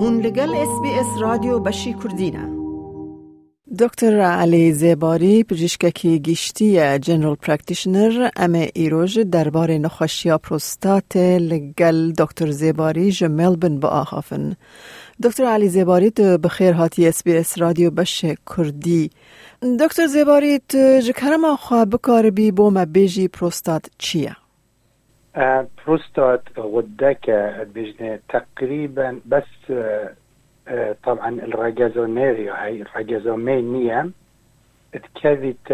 هون لگل اس بی اس رادیو بشی کردینه دکتر علی زیباری پزشکی گیشتی جنرال پرکتیشنر ام ایروژ درباره نخوشی پروستات لگل دکتر زیباری ج ملبن با آخافن دکتر علی زیباری تو بخیر هاتی اس بی اس رادیو بش کردی. دکتر زیباری تو جکرم خواه بکار بی بوم بیجی پروستات چیه؟ بروستات غدك بجنة تقريبا بس طبعا الرجازونيريو هاي الرجازومينيا تكذت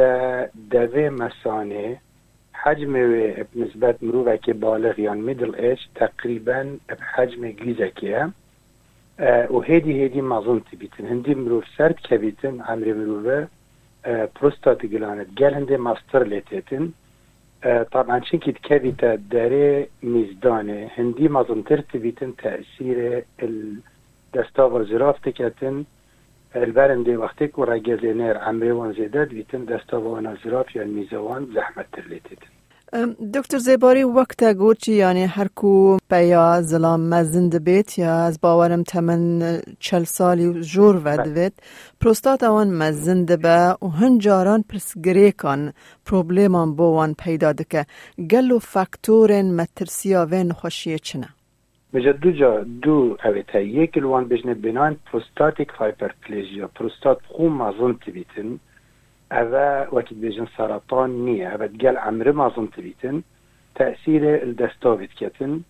دافي مساني حجم بنسبة مروفة بالغ يعني ميدل ايج تقريبا بحجم جيزكيا وهيدي هيدي ما ظنت بيتن هندي مروف سرد كبيتن عمري مروفة بروستات جلانت قال هندي ماستر ليتيتن طبعا شنكي كارثة تداري ميزدانة هندي ما ترتبتن تأثير دستاوا زراف تكاتن البارن دي وقتك وراجزينير عمري وان زيداد بيتن دستوفر زراف يعني ميزوان زحمة ترليتتن دکتر زیباری وقت گوچی یعنی هر کو پیا زلام مزند بیت یا از باورم تمن چل سالی جور ود بیت پروستات آوان مزند به و هنجاران پرس گریکان پروبلیمان بوان پیدا دکه گلو فاکتورن مترسیا و نخوشیه چنه بجا دو جا دو اویتا یک الوان بجنه بنان پروستاتیک هایپرپلیژیا پروستات خو مازن تبیتن اوه وقت بجن سرطان نیه اوه دگل عمره مازن تبیتن تأثیر الدستاویت کتن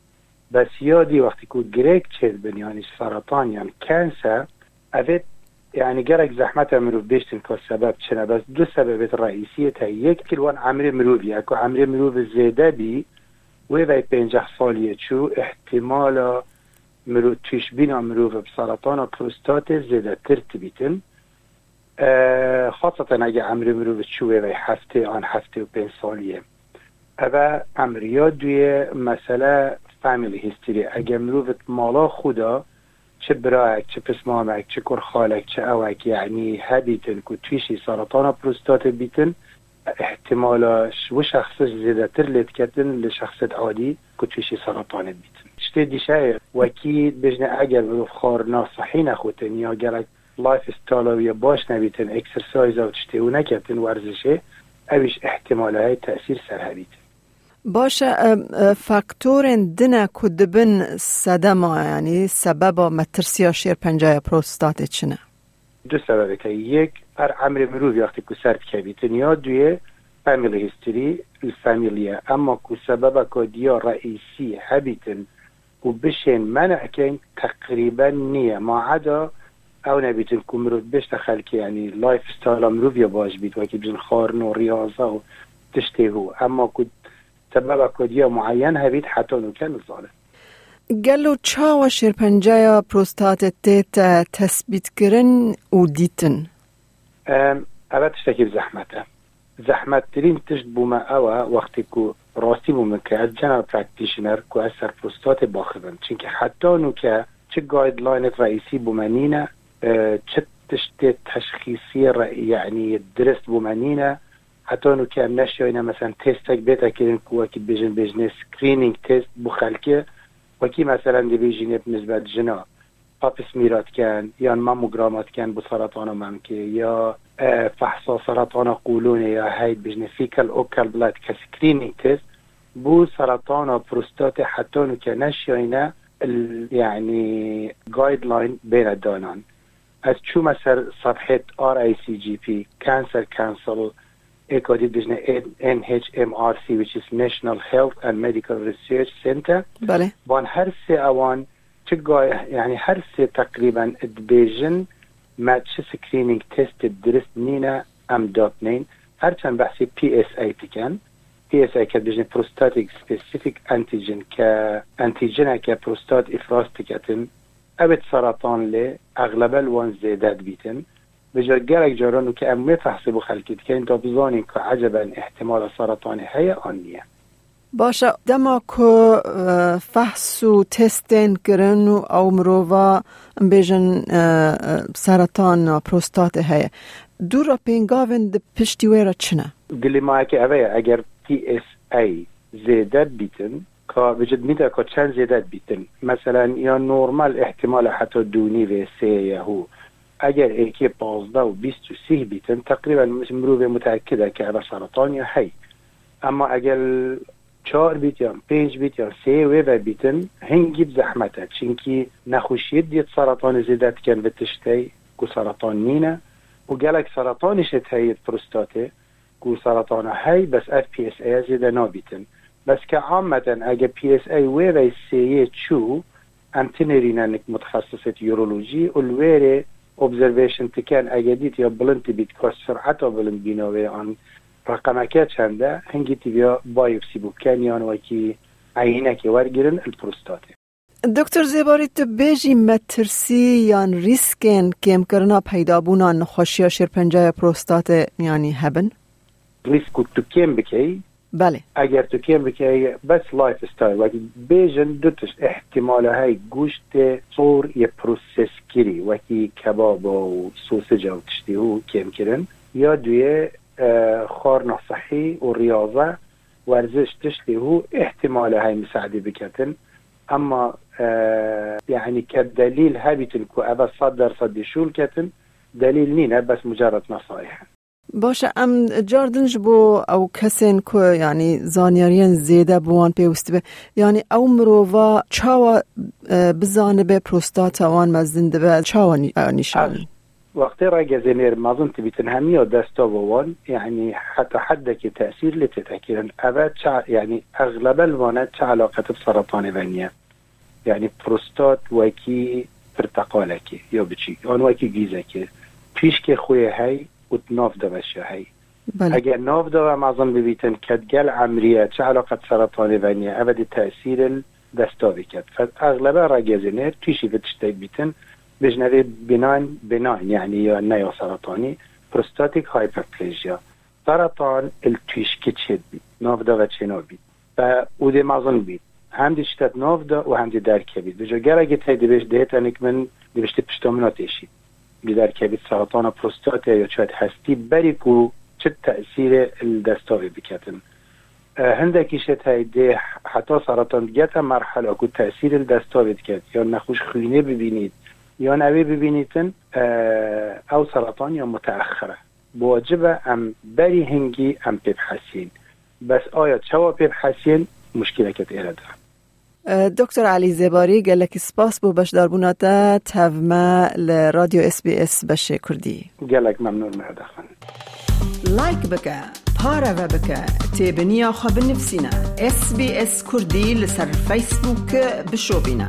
بس یادی وقتی که گریک چید بن یعنی سرطان یعنی کانسر اوه يعني جرك زحمة مرو بيشتن كو سبب چنه؟ بس دو سبب رئيسية تا يك كلوان عمري مروفي. اكو عمري مروف زيادة بي وی پنجاه سالیه چو احتمال مرو توش بینا مرو بسرطان پروستات زیده خاصتا اگه عمری مرو چو وی هفته آن هفته و پنج سالیه. اوه امریا دوی مسئله فامیلی هیستری اگه مرو مالا خدا چه برایک چه پسمامک چه کرخالک چه اوک یعنی هبیتن که تویشی سرطان پروستات بیتن احتمالاش و شخصش زیاده تر لید کردن لشخصت عادی که تویشی سرطان بیتن. شتی دیشه وکی بجنه اگر بروف خار صحی نخوتن یا گرک لایف استایل باش نبیتن اکسرسایز او تشتی و نکردن ورزشه اویش احتمال های تأثیر سر باشه فاکتور دنه کدبن صدما یعنی سبب مترسیا شیر پنجای پروستات چنه دو سببه که یک هر عمر مروف وقتی که سرد کبیتن یا دوی فامیلی هیستری الفامیلیه اما که سبب که دیا رئیسی هبیتن و بشین منع کن تقریبا نیه ما عدا او نبیتن که مروف بشت خلکی یعنی لایف ستایل مروف یا باش بید وکی بجن خارن و ریاضه و تشتی هو. اما که سبب که دیا معین هبید حتی نکن ظالم گلو چاوا شیرپنجه پروستات تیت تثبیت کرن و دیتن؟ تشتکی زحمته زحمت. ترین تشت بوما اوه وقتی که راستی بوما که از جنرال پرکتیشنر که از سر پروستات باخبن. چونکه حتی نو که چه گایدلاین رئیسی بومنینه تشتت تشخيصية يعني درست بمعنينا. حتى نو كام نشينا مثلا تيستك بيتا كيرن كوا كي بيجن بيجن سكرينينج تيست بخالكي وكي مثلا دي بيجن بالنسبة للجنا باب سميرات كان يا ماموغرامات كان بسرطان مامكي يا آه، فحص سرطان قولون يا هاي بيجن فيكال اوكال بلاد كسكرينينج تيست بو سرطان و بروستاتي حتى نو كان نشينا يعني جايد لاين بين الدانان. از چو مثلا صفحه ار اي سي جي بي كانسر كانسل اكادي بجنه NHMRC which is National Health and Medical Research Center. بله. وان هر سه اوان چه يعني هر سه تقريبا ادبيجن ما چه سکرینینگ تست درست نینه ام دات نین. هرچند بحثی پی اس ای تکن. پی اس ای که بجنه پروستاتیک سپیسیفیک انتیجن که انتیجن که پروستات افراز تکتن. اوید سرطان لی اغلب الوان زیدد بیتن بجا گرک جارانو که امه فحصی بو خلکید که این تابزانین که عجبا احتمال سرطان هی آن نیه باشه دما که فحص و تستین کرن و بیجن سرطان پروستات هیا دور را پینگاون ده پشتی ویرا چنه؟ گلی ما که اوه اگر تی اس ای زیده بیتن که وجود میده که چند زیادت بیتن. مثلا یا نورمال احتمال حتی دونی و سه یهو. اگر ایکی پازده و بیست و سی بیتن تقریبا مروی متأکده که اول سرطان یا هی. اما اگر چهار بیت یا پنج بیت یا سه و بیتن هنگی زحمته. چونکی نخوشید دید سرطان زیدت کن به تشتی کو سرطان نینه. و گلک سرطانش تهید پروستاته کو سرطان هی بس اف پی اس ای زیده نابیتن. بس که عامتا اگه پی اس ای و و سیه چو ام تنریننك متخصصة يورولوجي والويري observation تكان اگه دید یا بلند بیت که سرعت بلند بیناوه آن رقمکه چنده هنگی تیویا بایوپسی بکن یان وکی عینه که ورگیرن الپروستاته دکتر زیباری تو بیجی مترسی یان ریسکن کم کرنا پیدا بونا نخوشی شرپنجه پروستات یعنی هبن؟ ریسک تو کم بکی بله. اگر تو کم بکی بس لایف استایل وکی بیجن دوتش احتمال های گوشت صور یه پروسس کری وکی کباب و سوسج و تشتی و کم کرن یا دوی خار نصحي والرياضة ورزش تشتي هو احتمال هاي مساعدة بكتن أما آه يعني كدليل هابتن كو أبا صدر صدي شو الكتن دليل نينا بس مجرد نصائح باشه ام جاردنج بو او کسین کو یعنی زانیارین زیده بوان پیوسته به. یعنی او مرووا چاوا بزانه به پروستاتا وان مزنده به چاوا نشان وقتی را جزينير ما ظنت بتنهمي ودستا ووان يعني حتى حدك تأثير لتتأكيد أبد يعني أغلب الوانات علاقة بسرطان بنية يعني بروستات وكي برتقالكي يا بچي آن وكي جيزكي پیش که خوی هی و ناف دا بشه هی. بله. اگر ناف دا معظم ببیتن کدگل عمریه چه علاقه سرطان بنیه ابد تأثیر دستا بکد فاغلبه را گزینه توشی بتشتای بیتن بجنبه بناین بناین يعني یا نیا سرطانی پروستاتیک هایپرپلیژیا. سرطان التویش که چید بید ناف دا و چنا بید و او دی مازن بید هم دی شتت ناف دا و هم دی درکه بید بجا گر اگه تایی بیش دیت انک من دی بشتی پشتامنات ایشید درکه بید سرطان پروستات یا چاید هستی بری کو چه تأثیر الدستاوی بکتن هندکی شت دی حتی سرطان گت مرحله کو تأثیر الدستاوی کرد یا نخوش خونه ببینید یا نوی ببینیتن او سرطان یا متأخره بواجب ام بری هنگی ام ببحثین بس آیا چوا ببحثین مشکل کت ایره دکتر علی زباری گلک سپاس بو بش داربوناتا تفما لرادیو اس بی اس بشه کردی. گلک ممنون مهدخن لایک بکه پارا و بکه تیبنیا خواب نفسینا اس بی اس کردی لسر فیسبوک بشو بینا